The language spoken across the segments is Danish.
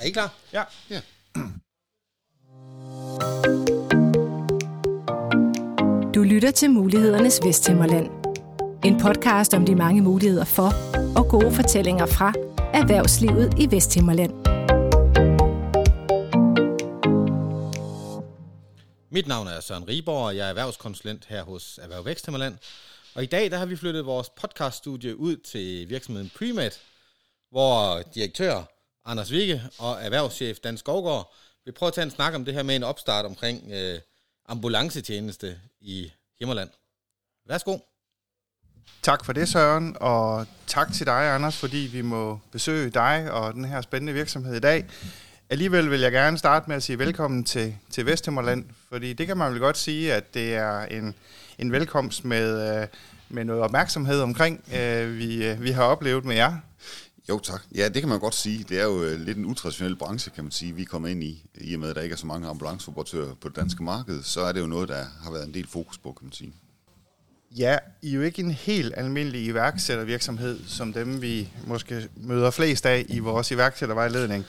Er I klar? Ja. Ja. Du lytter til Mulighedernes Vesthimmerland. En podcast om de mange muligheder for og gode fortællinger fra erhvervslivet i Vesthimmerland. Mit navn er Søren Riborg, og jeg er erhvervskonsulent her hos Erhverv Væksthimmerland. Og i dag der har vi flyttet vores podcaststudie ud til virksomheden Premed, hvor direktør Anders Vigge og erhvervschef Dan Skovgaard vil prøve at tage en snak om det her med en opstart omkring øh, ambulancetjeneste i Himmerland. Værsgo. Tak for det, Søren, og tak til dig, Anders, fordi vi må besøge dig og den her spændende virksomhed i dag. Alligevel vil jeg gerne starte med at sige velkommen til, til Vesthimmerland, fordi det kan man vel godt sige, at det er en, en velkomst med, øh, med noget opmærksomhed omkring, øh, vi, øh, vi har oplevet med jer. Jo, tak. Ja, det kan man godt sige. Det er jo øh, lidt en utraditionel branche, kan man sige, vi er kommet ind i. I og med, at der ikke er så mange ambulanceoperatører på det danske marked, så er det jo noget, der har været en del fokus på, kan man sige. Ja, I er jo ikke en helt almindelig iværksættervirksomhed, som dem vi måske møder flest af i vores iværksættervejledning.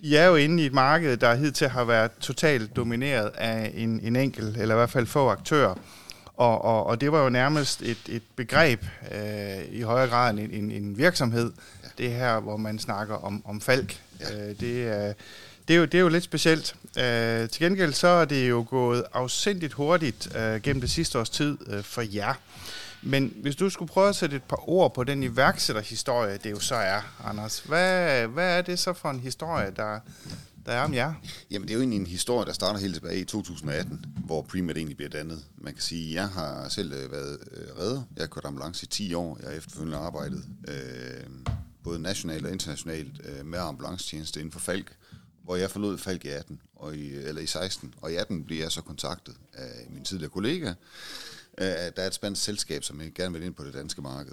I er jo inde i et marked, der hidtil har været totalt domineret af en, en enkelt, eller i hvert fald få aktører. Og, og, og det var jo nærmest et, et begreb øh, i højere grad end en, en virksomhed. Det her, hvor man snakker om, om falk. Ja. Øh, det, er, det, er jo, det er jo lidt specielt. Øh, til gengæld så er det jo gået afsindigt hurtigt øh, gennem det sidste års tid øh, for jer. Men hvis du skulle prøve at sætte et par ord på den iværksætterhistorie, det jo så er, Anders. Hvad, hvad er det så for en historie, der, der er om jer? Jamen, det er jo egentlig en historie, der starter helt tilbage i 2018, hvor Premed egentlig bliver dannet. Man kan sige, at jeg har selv øh, været øh, redder. Jeg har kørt ambulance i 10 år. Jeg har efterfølgende arbejdet øh, både nationalt og internationalt øh, med ambulancetjeneste inden for Falk, hvor jeg forlod Falk i 18, og i, eller i 16. Og i 18 bliver jeg så kontaktet af min tidligere kollega, øh, der er et spansk selskab, som jeg gerne vil ind på det danske marked,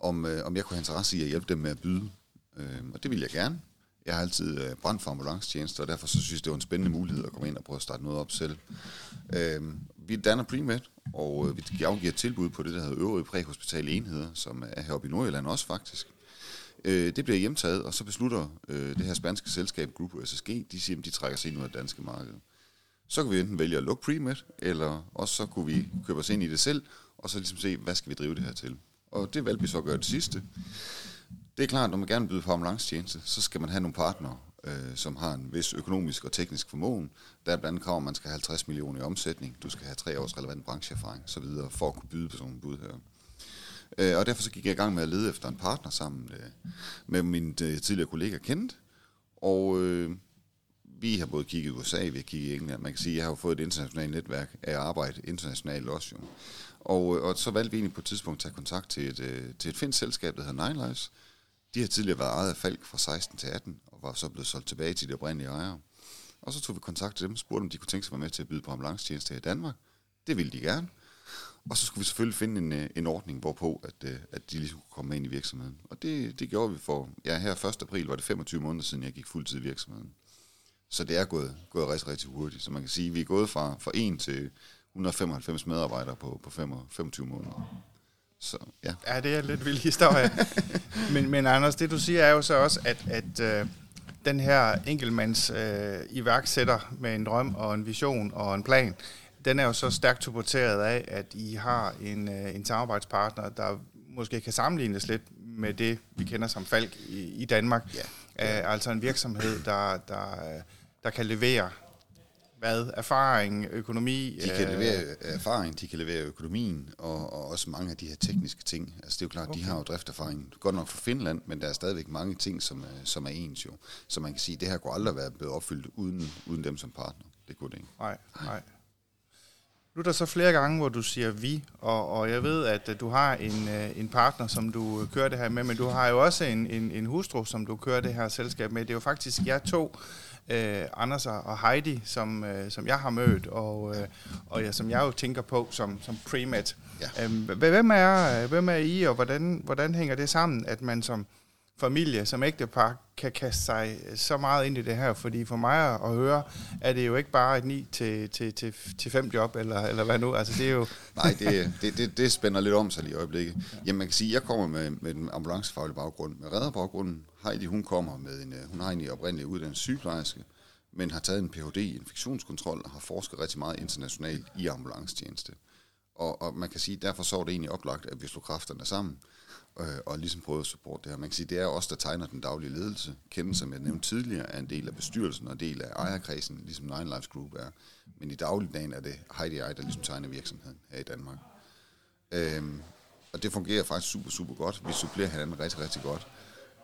om, øh, om jeg kunne have interesse i at hjælpe dem med at byde. Øh, og det vil jeg gerne. Jeg har altid øh, brændt for ambulancetjenester, og derfor så synes jeg, det var en spændende mulighed at komme ind og prøve at starte noget op selv. Øh, vi danner Primed, og øh, vi afgiver tilbud på det, der hedder øvrige præhospitale enheder, som er heroppe i Nordjylland også faktisk. Øh, det bliver hjemtaget, og så beslutter øh, det her spanske selskab, Grupo SSG, de siger, at de trækker sig ind ud af det danske marked. Så kan vi enten vælge at lukke Premed, eller også så kunne vi købe os ind i det selv, og så ligesom se, hvad skal vi drive det her til. Og det valgte vi så at gøre det sidste. Det er klart, at når man gerne vil byde på ambulancetjeneste, så skal man have nogle partnere, øh, som har en vis økonomisk og teknisk formåen. Der er blandt andet krav, at man skal have 50 millioner i omsætning, du skal have tre års relevant brancheerfaring osv., for at kunne byde på sådan nogle bud her. Øh, og derfor så gik jeg i gang med at lede efter en partner sammen øh, med min øh, tidligere kollega Kent. Og øh, vi har både kigget i USA, vi har kigget i England. Man kan sige, at jeg har jo fået et internationalt netværk af arbejde internationalt også jo. Og, øh, og så valgte vi egentlig på et tidspunkt at tage kontakt til et, øh, til et finsk selskab, der hedder Nine Lives. De har tidligere været ejet af Falk fra 16 til 18, og var så blevet solgt tilbage til de oprindelige ejere. Og så tog vi kontakt til dem og spurgte, om de kunne tænke sig at være med til at byde på ambulancetjenester i Danmark. Det ville de gerne. Og så skulle vi selvfølgelig finde en, øh, en ordning, hvorpå at, at de ligesom kunne komme ind i virksomheden. Og det, det gjorde vi for, ja her 1. april var det 25 måneder siden, jeg gik fuldtid i virksomheden. Så det er gået, gået rigtig, rigtig hurtigt. Så man kan sige, at vi er gået fra, fra 1 til 195 medarbejdere på, på 25 måneder. Så, ja. ja, det er en lidt vild historie. men, men Anders, det du siger er jo så også, at, at øh, den her enkeltmands øh, iværksætter med en drøm og en vision og en plan, den er jo så stærkt supporteret af, at I har en, øh, en samarbejdspartner, der måske kan sammenlignes lidt med det, vi kender som Falk i, i Danmark. Ja. Uh, altså en virksomhed, der, der, der kan levere hvad? Erfaring, økonomi? De kan levere erfaring, de kan levere økonomien, og, og også mange af de her tekniske ting. Altså det er jo klart, okay. de har jo drifterfaring. Godt nok fra Finland, men der er stadigvæk mange ting, som, som er ens jo. Så man kan sige, at det her kunne aldrig være blevet opfyldt uden, uden dem som partner. Det kunne det ikke. Nej, nej. Nu er der så flere gange, hvor du siger vi, og, og jeg ved, at du har en, en partner, som du kører det her med, men du har jo også en, en, en hustru, som du kører det her selskab med. Det er jo faktisk jer to, øh, Anders og Heidi, som, øh, som jeg har mødt, og, øh, og ja, som jeg jo tænker på som, som pre-med. Ja. Øhm, hvem, er, hvem er I, og hvordan, hvordan hænger det sammen, at man som familie, som ægtepar, kan kaste sig så meget ind i det her? Fordi for mig at høre, er det jo ikke bare et 9 til, til, til, til 5 job, eller, eller hvad nu? Altså, det er jo... Nej, det, det, det, det spænder lidt om sig lige i øjeblikket. Ja. Jamen, man kan sige, jeg kommer med, med den ambulancefaglige baggrund, med redderbaggrunden, Heidi, hun kommer med en, øh, hun har egentlig oprindelig uddannet sygeplejerske, men har taget en Ph.D. i infektionskontrol og har forsket rigtig meget internationalt i ambulancetjeneste. Og, og man kan sige, derfor så er det egentlig oplagt, at vi slog kræfterne sammen øh, og ligesom prøvede at supporte det her. Man kan sige, det er os, der tegner den daglige ledelse. Kenden, som jeg nævnte tidligere, er en del af bestyrelsen og en del af ejerkredsen, ligesom Nine Lives Group er. Men i dagligdagen er det Heidi og jeg, der ligesom tegner virksomheden her i Danmark. Øhm, og det fungerer faktisk super, super godt. Vi supplerer hinanden rigtig, rigtig godt.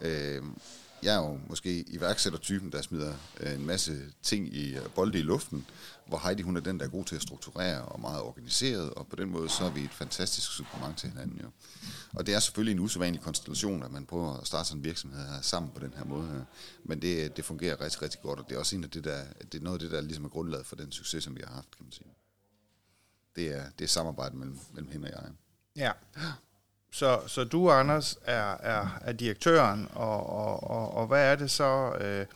Øhm, jeg er jo måske iværksættertypen, der smider øh, en masse ting i øh, bolde i luften, hvor Heidi hun er den, der er god til at strukturere og meget organiseret, og på den måde så er vi et fantastisk supplement til hinanden. Jo. Og det er selvfølgelig en usædvanlig konstellation, at man prøver at starte sådan en virksomhed her sammen på den her måde her. Men det, det fungerer rigtig, rigtig godt, og det er også en af det, der, det er noget af det, der ligesom er grundlaget for den succes, som vi har haft, kan man sige. Det er, det er samarbejde mellem, mellem hende og jeg. Ja. Så, så du, Anders, er, er, er direktøren, og, og, og, og hvad er det så, øh,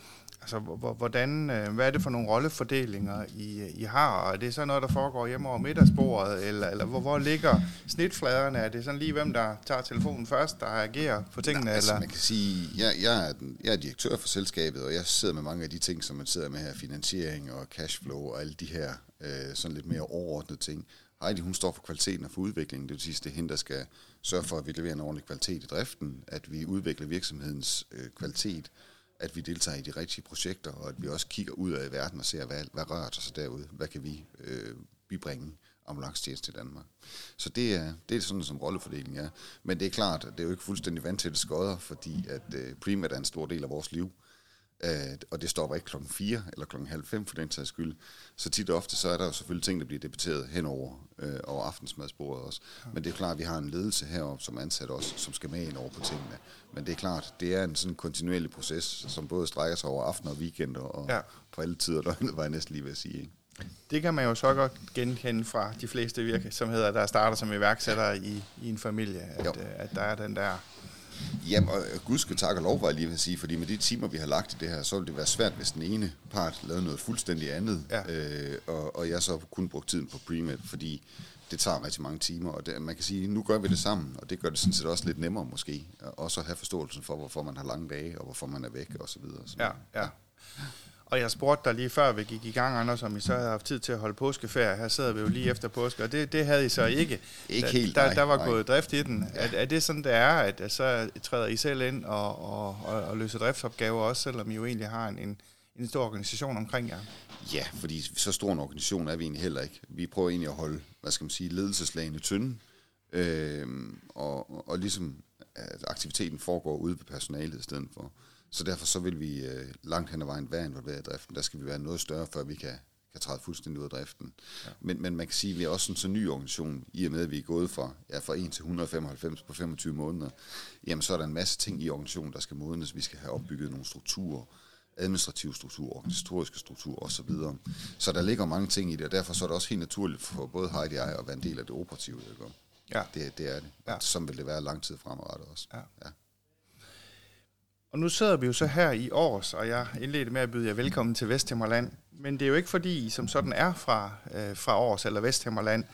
altså hvordan, øh, hvad er det for nogle rollefordelinger, I, I har? Og er det så noget, der foregår hjemme over middagsbordet, eller, eller hvor, hvor ligger snitfladerne? Er det sådan lige, hvem der tager telefonen først, der agerer på tingene? Nej, altså, eller? man kan sige, jeg, jeg, er den, jeg er direktør for selskabet, og jeg sidder med mange af de ting, som man sidder med her, finansiering og cashflow og alle de her øh, sådan lidt mere overordnede ting. Heidi, hun står for kvaliteten og for udviklingen. Det vil sige, det er hende, der skal sørge for, at vi leverer en ordentlig kvalitet i driften, at vi udvikler virksomhedens øh, kvalitet, at vi deltager i de rigtige projekter, og at vi også kigger ud af verden og ser, hvad, hvad rører sig derude? Hvad kan vi øh, bibringe ambulancetjeneste til Danmark? Så det er, det er sådan, som rollefordeling er. Men det er klart, at det er jo ikke fuldstændig vandtætte skodder, fordi at øh, primært er en stor del af vores liv. Uh, og det stopper ikke klokken 4 eller klokken halv 5 for den sags skyld. Så tit og ofte, så er der jo selvfølgelig ting, der bliver debatteret henover uh, over aftensmadsbordet også. Men det er klart, at vi har en ledelse heroppe som ansat også, som skal med ind over på tingene. Men det er klart, det er en sådan kontinuerlig proces, som både strækker sig over aften og weekender og ja. på alle tider døgnet, var jeg næsten lige ved at sige. Ikke? Det kan man jo så godt genkende fra de fleste virksomheder, der starter som iværksætter i, i en familie, at, øh, at der er den der Jamen, og Gud skal tak og lov, var jeg lige vil sige, fordi med de timer, vi har lagt i det her, så ville det være svært, hvis den ene part lavede noget fuldstændig andet, ja. øh, og, og jeg så kun brugt tiden på premed, fordi det tager rigtig mange timer, og det, man kan sige, nu gør vi det sammen, og det gør det sådan set også lidt nemmere måske, også at have forståelsen for, hvorfor man har lange dage, og hvorfor man er væk, og så videre. Så ja, ja. Og jeg spurgte dig lige før vi gik i gang, Anders, om I så havde haft tid til at holde påskeferie. Her sidder vi jo lige efter påske, og det, det havde I så ikke. Ikke da, helt, der, nej, der var nej. gået drift i den. Ja. Er, er det sådan, det er, at så træder I selv ind og, og, og, og løser driftsopgaver også, selvom I jo egentlig har en, en, en stor organisation omkring jer? Ja, fordi så stor en organisation er vi egentlig heller ikke. Vi prøver egentlig at holde, hvad skal man sige, ledelseslagene tynde, øh, og, og ligesom at aktiviteten foregår ude på personalet i stedet for. Så derfor så vil vi øh, langt hen ad vejen være involveret i driften. Der skal vi være noget større, før vi kan, kan træde fuldstændig ud af driften. Ja. Men, men man kan sige, at vi er også en så ny organisation, i og med at vi er gået fra, ja, fra 1 til 195 på 25 måneder. Jamen så er der en masse ting i organisationen, der skal modnes. Vi skal have opbygget nogle strukturer, administrative strukturer, organisatoriske strukturer osv. Så, så der ligger mange ting i det, og derfor så er det også helt naturligt for både Heidi og jeg at være en del af det operative. Ikke? Ja. Det, det er det. Ja. Som vil det være lang tid fremadrettet også. Ja. ja. Og nu sidder vi jo så her i års, og jeg indledte med at byde jer velkommen til Vesthimmerland. Men det er jo ikke fordi, I som sådan er fra, øh, fra års eller Vesthimmerland.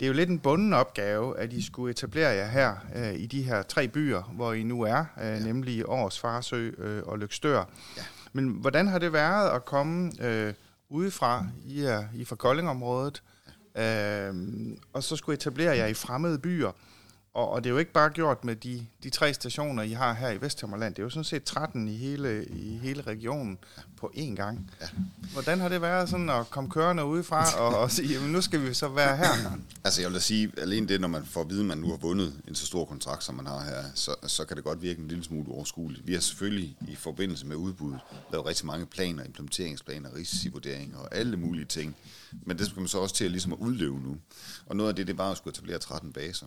Det er jo lidt en bunden opgave, at I skulle etablere jer her øh, i de her tre byer, hvor I nu er, øh, ja. nemlig Års, Farsø øh, og Lykstør. Ja. Men hvordan har det været at komme øh, udefra, I er, I er fra Koldingområdet, øh, og så skulle etablere jer i fremmede byer? Og, og det er jo ikke bare gjort med de, de tre stationer, I har her i Vesthimmerland. Det er jo sådan set 13 i hele, i hele regionen på én gang. Ja. Hvordan har det været sådan at komme kørende udefra og, og sige, jamen nu skal vi så være her? Altså jeg vil sige, alene det, når man får at vide, at man nu har vundet en så stor kontrakt, som man har her, så, så kan det godt virke en lille smule overskueligt. Vi har selvfølgelig i forbindelse med udbuddet lavet rigtig mange planer, implementeringsplaner, risikovurderinger og alle mulige ting. Men det skal man så også til at, ligesom at udleve nu. Og noget af det, det var at skulle etablere 13 baser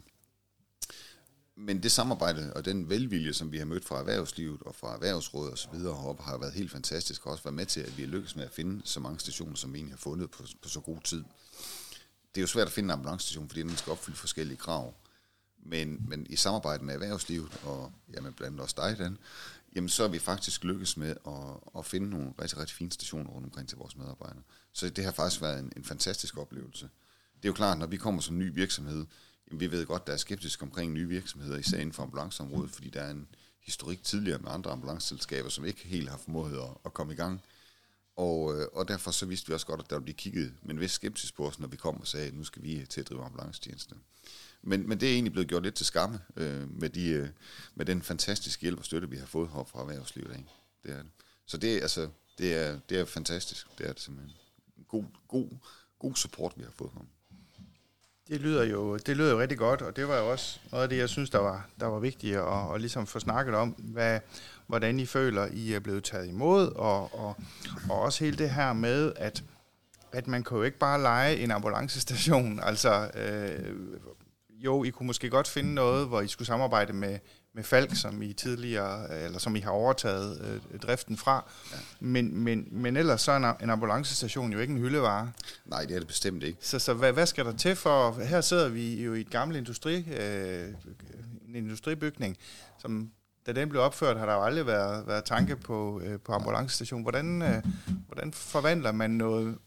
men det samarbejde og den velvilje, som vi har mødt fra erhvervslivet og fra erhvervsrådet og så videre heroppe, har været helt fantastisk og også været med til, at vi har lykkes med at finde så mange stationer, som vi egentlig har fundet på, på så god tid. Det er jo svært at finde en ambulancestation, fordi den skal opfylde forskellige krav. Men, men i samarbejde med erhvervslivet, og jamen blandt også dig, Dan, jamen så er vi faktisk lykkes med at, at finde nogle rigtig, rigtig fine stationer rundt omkring til vores medarbejdere. Så det har faktisk været en, en fantastisk oplevelse. Det er jo klart, når vi kommer som ny virksomhed, vi ved godt, der er skeptisk omkring nye virksomheder, især inden for ambulanceområdet, fordi der er en historik tidligere med andre ambulanceselskaber, som ikke helt har formået at, at komme i gang. Og, øh, og derfor så vidste vi også godt, at der ville blive kigget med en vis skeptisk på os, når vi kom og sagde, at nu skal vi til at drive ambulancetjeneste. Men, men det er egentlig blevet gjort lidt til skamme øh, med, de, øh, med den fantastiske hjælp og støtte, vi har fået her fra erhvervslivet af. Det er det. Så det, altså, det, er, det er fantastisk. Det er det simpelthen. En god, god, god support, vi har fået her. Det lyder jo det lyder jo rigtig godt, og det var jo også noget af det, jeg synes, der var, der var vigtigt at, at ligesom få snakket om, hvad, hvordan I føler, I er blevet taget imod, og, og, og også hele det her med, at, at man kan jo ikke bare lege en ambulancestation. Altså, øh, jo, I kunne måske godt finde noget, hvor I skulle samarbejde med, med Falk, som I tidligere, eller som I har overtaget øh, driften fra. Ja. Men, men, men ellers så er en, en ambulancestation jo ikke en hyldevare. Nej, det er det bestemt ikke. Så, så hvad, hvad skal der til for... Her sidder vi jo i et gammelt industri, øh, en industribygning, som da den blev opført, har der jo aldrig været, været tanke på, øh, på ambulancestationen. Hvordan, øh, hvordan forvandler man noget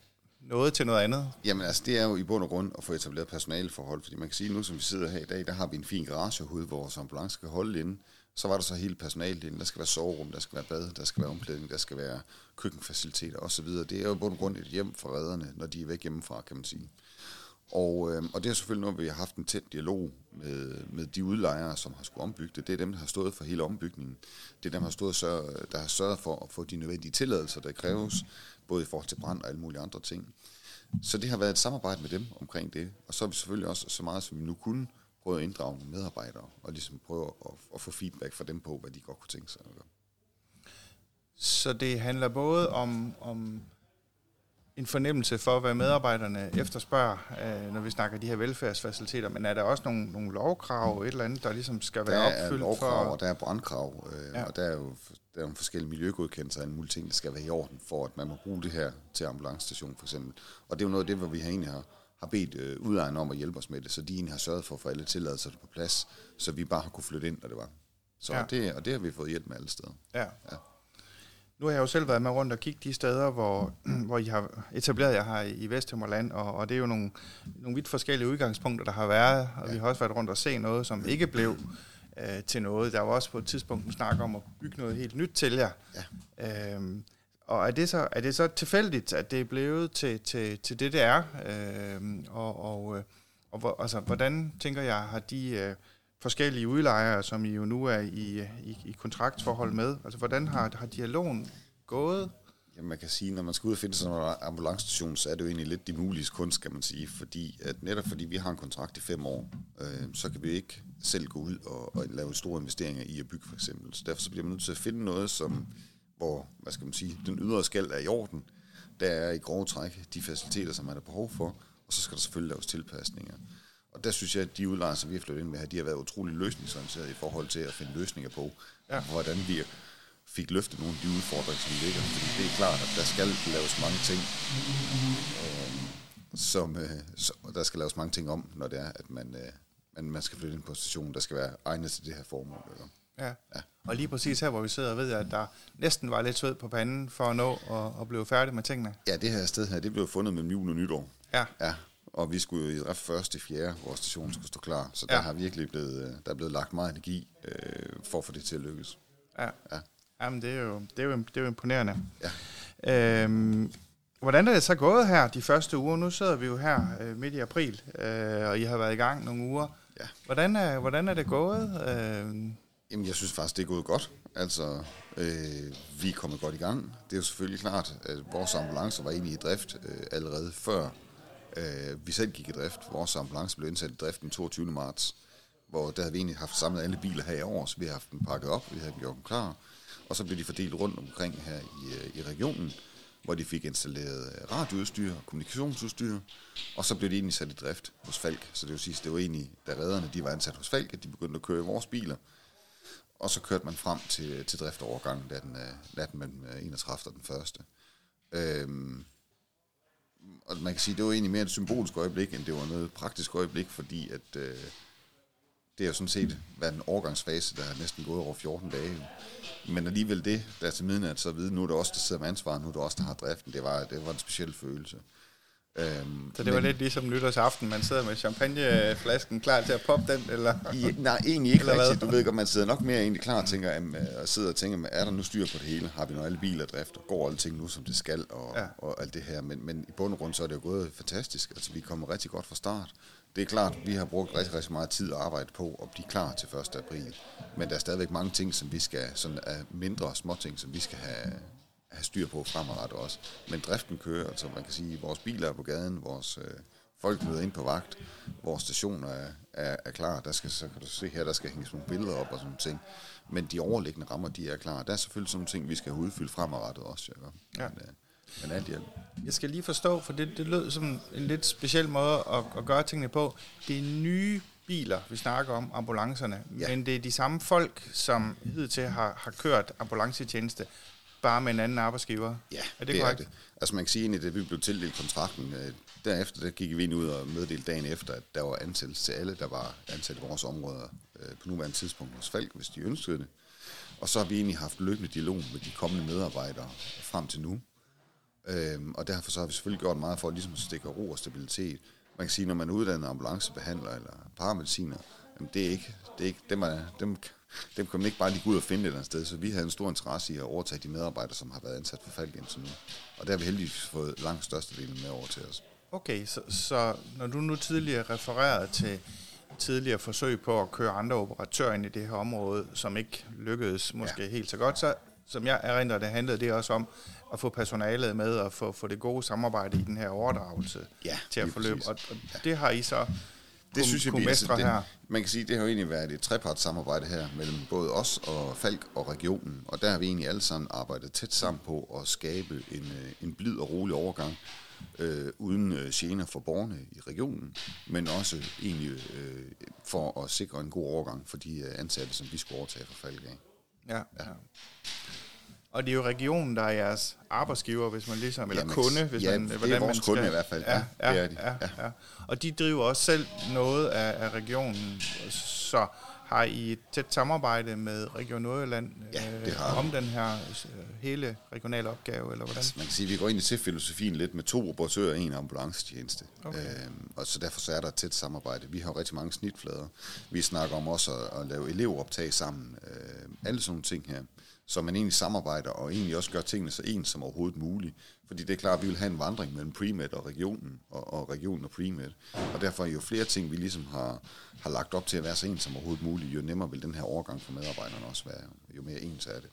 noget til noget andet? Jamen altså, det er jo i bund og grund at få etableret personaleforhold, fordi man kan sige, at nu som vi sidder her i dag, der har vi en fin garagehud, hvor vores ambulance skal holde inde. Så var der så hele personalet inde. Der skal være soverum, der skal være bad, der skal være omklædning, der skal være køkkenfaciliteter osv. Det er jo i bund og grund et hjem for redderne, når de er væk hjemmefra, kan man sige. Og, øh, og det er selvfølgelig noget, vi har haft en tæt dialog med, med de udlejere, som har skulle ombygge det. Det er dem, der har stået for hele ombygningen. Det er dem, der har, stået sørge, der har sørget for at få de nødvendige tilladelser, der kræves både i forhold til brand og alle mulige andre ting. Så det har været et samarbejde med dem omkring det. Og så har vi selvfølgelig også så meget, som vi nu kunne, prøvet at inddrage medarbejdere, og ligesom prøve at, at få feedback fra dem på, hvad de godt kunne tænke sig at gøre. Så det handler både om, om en fornemmelse for, hvad medarbejderne efterspørger, øh, når vi snakker de her velfærdsfaciliteter, men er der også nogle, nogle lovkrav, et eller andet, der ligesom skal være opfyldt? Der er lovkrav, for... og der er brandkrav, øh, ja. og der er jo der er nogle forskellige miljøgodkendelser og en mulige ting, der skal være i orden, for at man må bruge det her til ambulancestation for eksempel. Og det er jo noget af det, hvor vi har egentlig har, har bedt øh, udejerne om at hjælpe os med det, så de egentlig har sørget for at få alle tilladelser på plads, så vi bare har kunne flytte ind, når det var. Så ja. det, og det har vi fået hjælp med alle steder. Ja. ja. Nu har jeg jo selv været med rundt og kigge de steder, hvor, hvor I har etableret jer her i Vesthimmerland, og, og det er jo nogle, nogle vidt forskellige udgangspunkter, der har været, og ja. vi har også været rundt og se noget, som ikke blev øh, til noget. Der var også på et tidspunkt en snak om at bygge noget helt nyt til jer. Ja. Øhm, og er det, så, er det så tilfældigt, at det er blevet til, til, til det, det er? Øhm, og og, øh, og hvor, altså, hvordan, tænker jeg, har de øh, forskellige udlejere, som I jo nu er i, i, i kontraktforhold med, altså hvordan har, har dialogen gået? Jamen man kan sige, når man skal ud og finde sådan en ambulancestation, så er det jo egentlig lidt de mulige kunst, kan man sige. Fordi at netop fordi vi har en kontrakt i fem år, øh, så kan vi ikke selv gå ud og, og lave store investeringer i at bygge for eksempel. Så derfor så bliver man nødt til at finde noget, som, hvor, hvad skal man sige, den ydre skal er i orden. Der er i grove træk de faciliteter, som man er behov for, og så skal der selvfølgelig laves tilpasninger. Og der synes jeg, at de udlejere, som vi har flyttet ind med her, de har været utrolig løsningsorienterede i forhold til at finde løsninger på, ja. hvordan vi fik løftet nogle af de udfordringer, som ligger. Fordi det er klart, at der skal laves mange ting, øh, som, øh, så, der skal laves mange ting om, når det er, at man, øh, man, man skal flytte ind på en station, der skal være egnet til det her formål. Eller? Ja. ja. Og lige præcis her, hvor vi sidder, ved jeg, at der næsten var lidt sved på panden for at nå at, at blive færdig med tingene. Ja, det her sted her, det blev fundet med jul og nytår. Ja. ja. Og vi skulle jo i drift første fjerde, hvor stationen skulle stå klar. Så der ja. har virkelig blevet, øh, der er blevet lagt meget energi øh, for at få det til at lykkes. Ja. ja. Jamen, det er jo, det er jo, det er jo imponerende. Ja. Øhm, hvordan er det så gået her de første uger? Nu sidder vi jo her øh, midt i april, øh, og I har været i gang nogle uger. Ja. Hvordan, er, hvordan er det gået? Øh, Jamen, jeg synes faktisk, det er gået godt. Altså, øh, vi er kommet godt i gang. Det er jo selvfølgelig klart, at vores ambulance var egentlig i drift øh, allerede før øh, vi selv gik i drift. Vores ambulance blev indsat i drift den 22. marts, hvor der havde vi egentlig haft samlet alle biler her i år, så vi har haft dem pakket op, vi havde gjort dem klar og så blev de fordelt rundt omkring her i, øh, i regionen, hvor de fik installeret øh, radioudstyr og kommunikationsudstyr, og så blev de egentlig sat i drift hos Falk. Så det vil sige, det var egentlig, da redderne de var ansat hos Falk, at de begyndte at køre i vores biler, og så kørte man frem til, til driftovergangen, natten, den, øh, natten mellem 31. og den 1. Øhm, og man kan sige, det var egentlig mere et symbolsk øjeblik, end det var noget praktisk øjeblik, fordi at øh, det er jo sådan set været en overgangsfase, der har næsten gået over 14 dage. Men alligevel det, der til midnat så at vide, nu er det også der sidder med ansvaret, nu er det også der har driften, det var, det var en speciel følelse. Øhm, så det var men, lidt ligesom nytårsaften, man sidder med champagneflasken klar til at poppe den, eller? I, nej, egentlig ikke rigtigt. Du ved godt, man sidder nok mere egentlig klar og tænker, øh, og sidder og tænker, er der nu styr på det hele? Har vi nu alle biler drift, og går alle ting nu, som det skal, og, ja. og alt det her. Men, men i bund og grund, så er det jo gået fantastisk. Altså, vi kommer rigtig godt fra start. Det er klart, vi har brugt rigtig, rigtig meget tid at arbejde på at blive klar til 1. april. Men der er stadigvæk mange ting, som vi skal, sådan er mindre små ting, som vi skal have, have styr på fremadrettet også. Men driften kører, altså man kan sige, vores biler er på gaden, vores øh, folk møder ind på vagt, vores stationer er, er, er klar, der skal, så kan du se her, der skal hænges nogle billeder op og sådan ting. Men de overliggende rammer, de er klar. Der er selvfølgelig sådan nogle ting, vi skal have udfyldt fremadrettet også. Ja. Men, øh, men alt hjælp. Jeg skal lige forstå, for det, det lød som en lidt speciel måde at, at gøre tingene på. Det er nye biler, vi snakker om, ambulancerne, ja. men det er de samme folk, som hidtil har, har kørt ambulancetjeneste, bare med en anden arbejdsgiver. Ja, er det, det er det. Altså man kan sige, at vi blev tildelt kontrakten, øh, derefter der gik vi ind ud og meddelte dagen efter, at der var ansættelse til alle, der var ansat i vores områder øh, på nuværende tidspunkt hos Falk, hvis de ønskede det. Og så har vi egentlig haft løbende dialog med de kommende medarbejdere frem til nu. Øhm, og derfor så har vi selvfølgelig gjort meget for ligesom at stikke ro og stabilitet. Man kan sige, når man er uddannet ambulancebehandler eller paramediciner, jamen det er ikke, det er ikke dem, er, dem, dem kan man ikke bare lige gå ud og finde et eller andet sted. Så vi havde en stor interesse i at overtage de medarbejdere, som har været ansat for Falk indtil nu. Og der har vi heldigvis fået langt størstedelen med over til os. Okay, så, så når du nu tidligere refererede til tidligere forsøg på at køre andre operatører ind i det her område, som ikke lykkedes måske ja. helt så godt, så som jeg erindrer, det handlede det også om at få personalet med og få, få det gode samarbejde i den her overdragelse ja, til at forløbe. Og, og ja. det har I så det synes jeg, det, her. Man kan sige, det har jo egentlig været et treparts samarbejde her mellem både os og Falk og regionen, og der har vi egentlig alle sammen arbejdet tæt sammen på at skabe en, øh, en blid og rolig overgang, øh, uden øh, gener for borgerne i regionen, men også egentlig øh, for at sikre en god overgang for de øh, ansatte, som vi skulle overtage fra Falk af. Ja, ja. ja. Og det er jo regionen, der er jeres arbejdsgiver, hvis man ligesom, eller Jamen, kunde, hvis ja, man, det hvordan er vores man skal, kunde i hvert fald. Ja, ja, det er de. Ja, ja. ja. Og de driver også selv noget af, af regionen, så har I et tæt samarbejde med Region Nordjylland ja, det har øh, om den her øh, hele regionale opgave, eller hvordan? Altså, man kan sige, at vi går ind i til filosofien lidt med to operatører og en ambulancetjeneste. Okay. Øhm, og så derfor så er der et tæt samarbejde. Vi har rigtig mange snitflader. Vi snakker om også at, at lave elevoptag sammen. Øh, alle sådan nogle ting her så man egentlig samarbejder og egentlig også gør tingene så ens som overhovedet muligt. Fordi det er klart, at vi vil have en vandring mellem Premed og regionen, og, og regionen og Premed. Og derfor er jo flere ting, vi ligesom har, har lagt op til at være så ens som overhovedet muligt, jo nemmere vil den her overgang for medarbejderne også være, jo mere ens er det.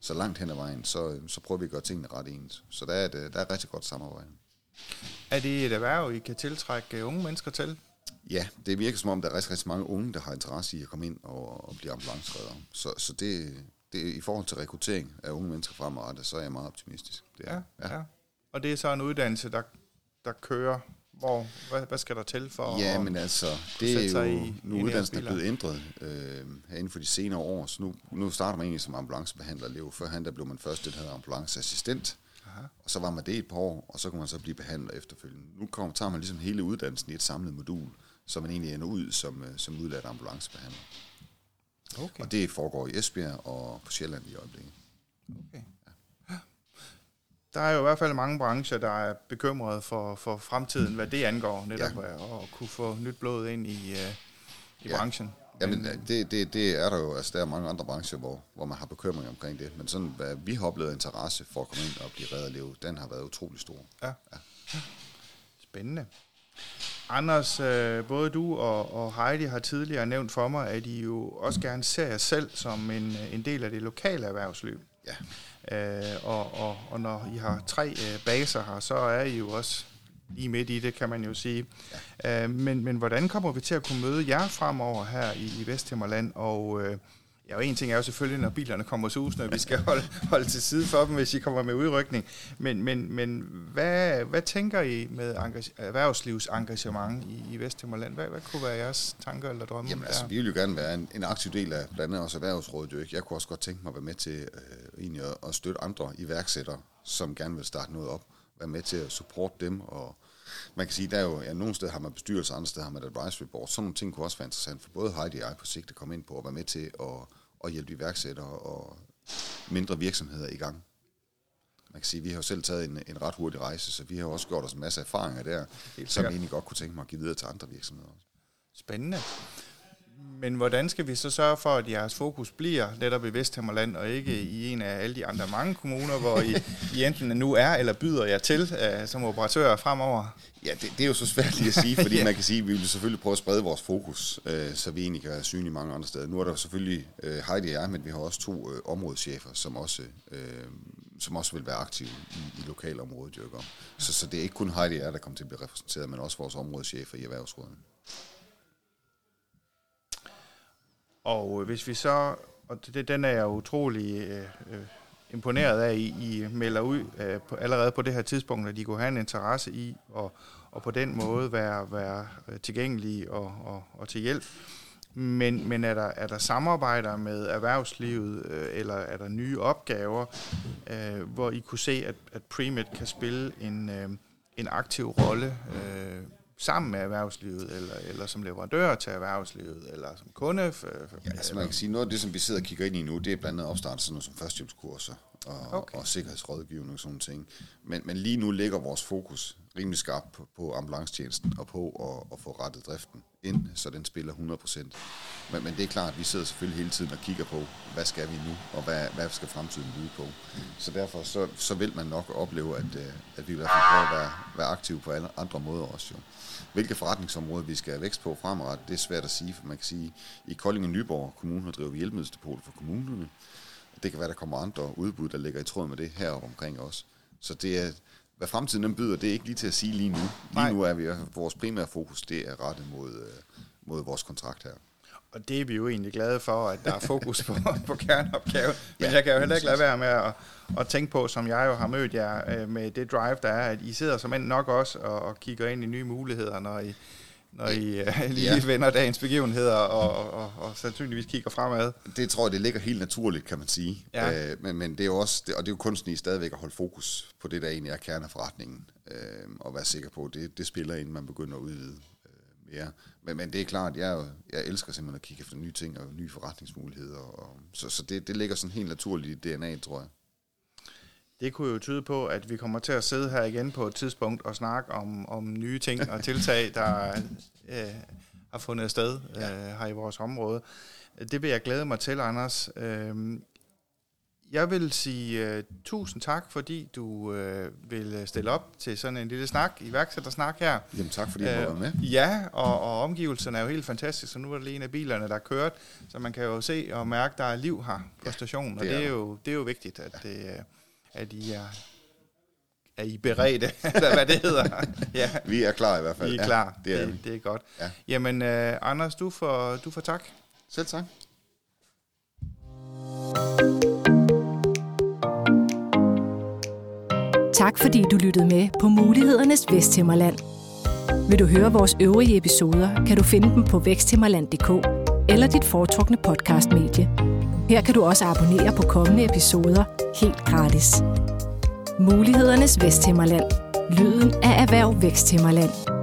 Så langt hen ad vejen, så, så prøver vi at gøre tingene ret ens. Så der er et, der er et rigtig godt samarbejde. Er det et erhverv, I kan tiltrække unge mennesker til? Ja, det virker som om, der er rigtig, rigtig mange unge, der har interesse i at komme ind og, og blive ambulanceredder. Så, så det, det, i forhold til rekruttering af unge mennesker fremadrettet, så er jeg meget optimistisk. Det er, ja, ja. ja. Og det er så en uddannelse, der, der kører hvor, hvad, hvad skal der til for Ja, men altså, det er jo, i, nu i uddannelsen er blevet ændret øh, her inden for de senere år, så nu, nu starter man egentlig som ambulancebehandler. Lev. Førhen der blev man først det hedder ambulanceassistent, Aha. og så var man det et par år, og så kunne man så blive behandler efterfølgende. Nu kommer, tager man ligesom hele uddannelsen i et samlet modul, så man egentlig ender ud som, øh, som udlært ambulancebehandler. Okay. Og det foregår i Esbjerg og på Sjælland i øjeblikket. Okay. Ja. Der er jo i hvert fald mange brancher, der er bekymrede for, for fremtiden, hvad det angår, netop ja. at kunne få nyt blod ind i, uh, i ja. branchen. Jamen, men, det, det, det er der jo, altså der er mange andre brancher, hvor, hvor man har bekymring omkring det, men sådan, hvad vi har oplevet interesse for at komme ind og blive reddet leve, den har været utrolig stor. Ja. ja. Spændende. Anders, øh, både du og, og Heidi har tidligere nævnt for mig, at I jo også gerne ser jer selv som en, en del af det lokale erhvervsliv. Ja. Øh, og, og, og når I har tre øh, baser her, så er I jo også lige midt i det, kan man jo sige. Ja. Øh, men, men hvordan kommer vi til at kunne møde jer fremover her i, i Vesthimmerland, og... Øh, Ja, og en ting er jo selvfølgelig, når bilerne kommer sus, når vi skal holde, holde til side for dem, hvis I kommer med udrykning. Men, men, men hvad, hvad tænker I med erhvervslivsengagement i, i Vesthimmerland? Hvad, hvad kunne være jeres tanker eller drømme? Jamen altså, vi vil jo gerne være en, en aktiv del af blandt andet også erhvervsrådet. Jo ikke? Jeg kunne også godt tænke mig at være med til øh, egentlig at, at støtte andre iværksættere, som gerne vil starte noget op. Være med til at supporte dem og man kan sige, der er jo, ja, nogle steder har man bestyrelse, andre steder har man et advisory board. Sådan nogle ting kunne også være interessant for både Heidi og jeg på sigt at komme ind på at være med til at, at hjælpe iværksættere og mindre virksomheder i gang. man kan sige, vi har jo selv taget en, en ret hurtig rejse, så vi har også gjort os en masse erfaringer der, som jeg egentlig godt kunne tænke mig at give videre til andre virksomheder. Spændende. Men hvordan skal vi så sørge for, at jeres fokus bliver netop i Vesthimmerland, og ikke i en af alle de andre mange kommuner, hvor I, I enten nu er eller byder jer til uh, som operatører fremover? Ja, det, det er jo så svært lige at sige, fordi Ja. man kan sige, at vi vil selvfølgelig prøve at sprede vores fokus, øh, så vi egentlig kan være synlige mange andre steder. Nu er der jo selvfølgelig øh, Heidi og jeg, men vi har også to øh, områdeschefer, som også, øh, som også vil være aktive i, i lokalområdet. Jo, ikke? så, så det er ikke kun Heidi og jeg, der kommer til at blive repræsenteret, men også vores områdeschefer i erhvervsrådet. Og øh, hvis vi så, og det, den er jeg utrolig øh, øh, imponeret af, I, I melder ud øh, på, allerede på det her tidspunkt, at de kunne have en interesse i, og, og på den måde være, være øh, tilgængelige og, og, og til hjælp. Men, men er, der, er der samarbejder med erhvervslivet, øh, eller er der nye opgaver, øh, hvor I kunne se, at, at Premed kan spille en, øh, en aktiv rolle øh, sammen med erhvervslivet, eller, eller som leverandør til erhvervslivet, eller som kunde? For, for, Ja, altså man kan sige, noget af det, som vi sidder og kigger ind i nu, det er blandt andet opstart sådan noget som førstehjælpskurser og, okay. og sikkerhedsrådgivning og sådan ting. Men, men lige nu ligger vores fokus rimelig skarp på, på ambulancetjenesten og på at, at få rettet driften ind, så den spiller 100%. Men, men det er klart, at vi sidder selvfølgelig hele tiden og kigger på, hvad skal vi nu, og hvad, hvad skal fremtiden lyde på. Så derfor så, så vil man nok opleve, at, øh, at vi i hvert fald prøver at være, være aktive på alle andre måder også. Jo. Hvilke forretningsområder vi skal have vækst på fremadrettet, det er svært at sige, for man kan sige, i Kolding og Nyborg Kommune driver vi hjælpemiddelsdepoter for kommunerne. Det kan være, der kommer andre udbud, der ligger i tråd med det her omkring os. Så det er, hvad fremtiden den byder, det er ikke lige til at sige lige nu. Lige Nej. nu er vi, vores primære fokus, det er rettet mod, øh, mod vores kontrakt her. Og det er vi jo egentlig glade for, at der er fokus på, på kerneopgaven. Men Ja, jeg kan jo heller ikke lade være med at, at tænke på, som jeg jo har mødt jer øh, med det drive, der er, at I sidder som end nok også og, og kigger ind i nye muligheder, når I, når I øh, lige Ja. vender dagens begivenheder og, og, og sandsynligvis kigger fremad. Det tror jeg, det ligger helt naturligt, kan man sige. Ja. Øh, men, men det er jo også, det, og det er jo kunsten i stadigvæk at holde fokus på det, der egentlig er kerneforretningen, øh, og være sikker på, at det, det spiller, inden man begynder at udvide øh, mere. Men, men det er klart, jeg, jeg elsker simpelthen at kigge efter nye ting og nye forretningsmuligheder, og, så, så det, det ligger sådan helt naturligt i DNA'et, tror jeg. Det kunne jo tyde på, at vi kommer til at sidde her igen på et tidspunkt og snakke om, om nye ting og tiltag, der øh, har fundet sted øh, her i vores område. Det vil jeg glæde mig til, Anders. Øh, jeg vil sige uh, tusind tak, fordi du uh, vil stille op til sådan en lille snak, iværksættersnak her. Jamen tak, fordi jeg må være med. Ja, og, og omgivelserne er jo helt fantastiske, så nu er det lige en af bilerne, der er kørt, så man kan jo se og mærke, at der er liv her på Ja, stationen, og det det er er, der. jo, det er jo vigtigt, at, det, øh, at I er, er I beredte, eller hvad det hedder. ja, Vi er klar i hvert fald. I er klar. det er vi. det, det er godt. Ja. Jamen, uh, Anders, du får, du får tak. Selv tak. Tak fordi du lyttede med på Mulighedernes Vesthimmerland. Vil du høre vores øvrige episoder, kan du finde dem på væksthimmerland.dk eller dit foretrukne podcastmedie. Her kan du også abonnere på kommende episoder helt gratis. Mulighedernes Vesthimmerland. Lyden af Erhverv Væksthimmerland.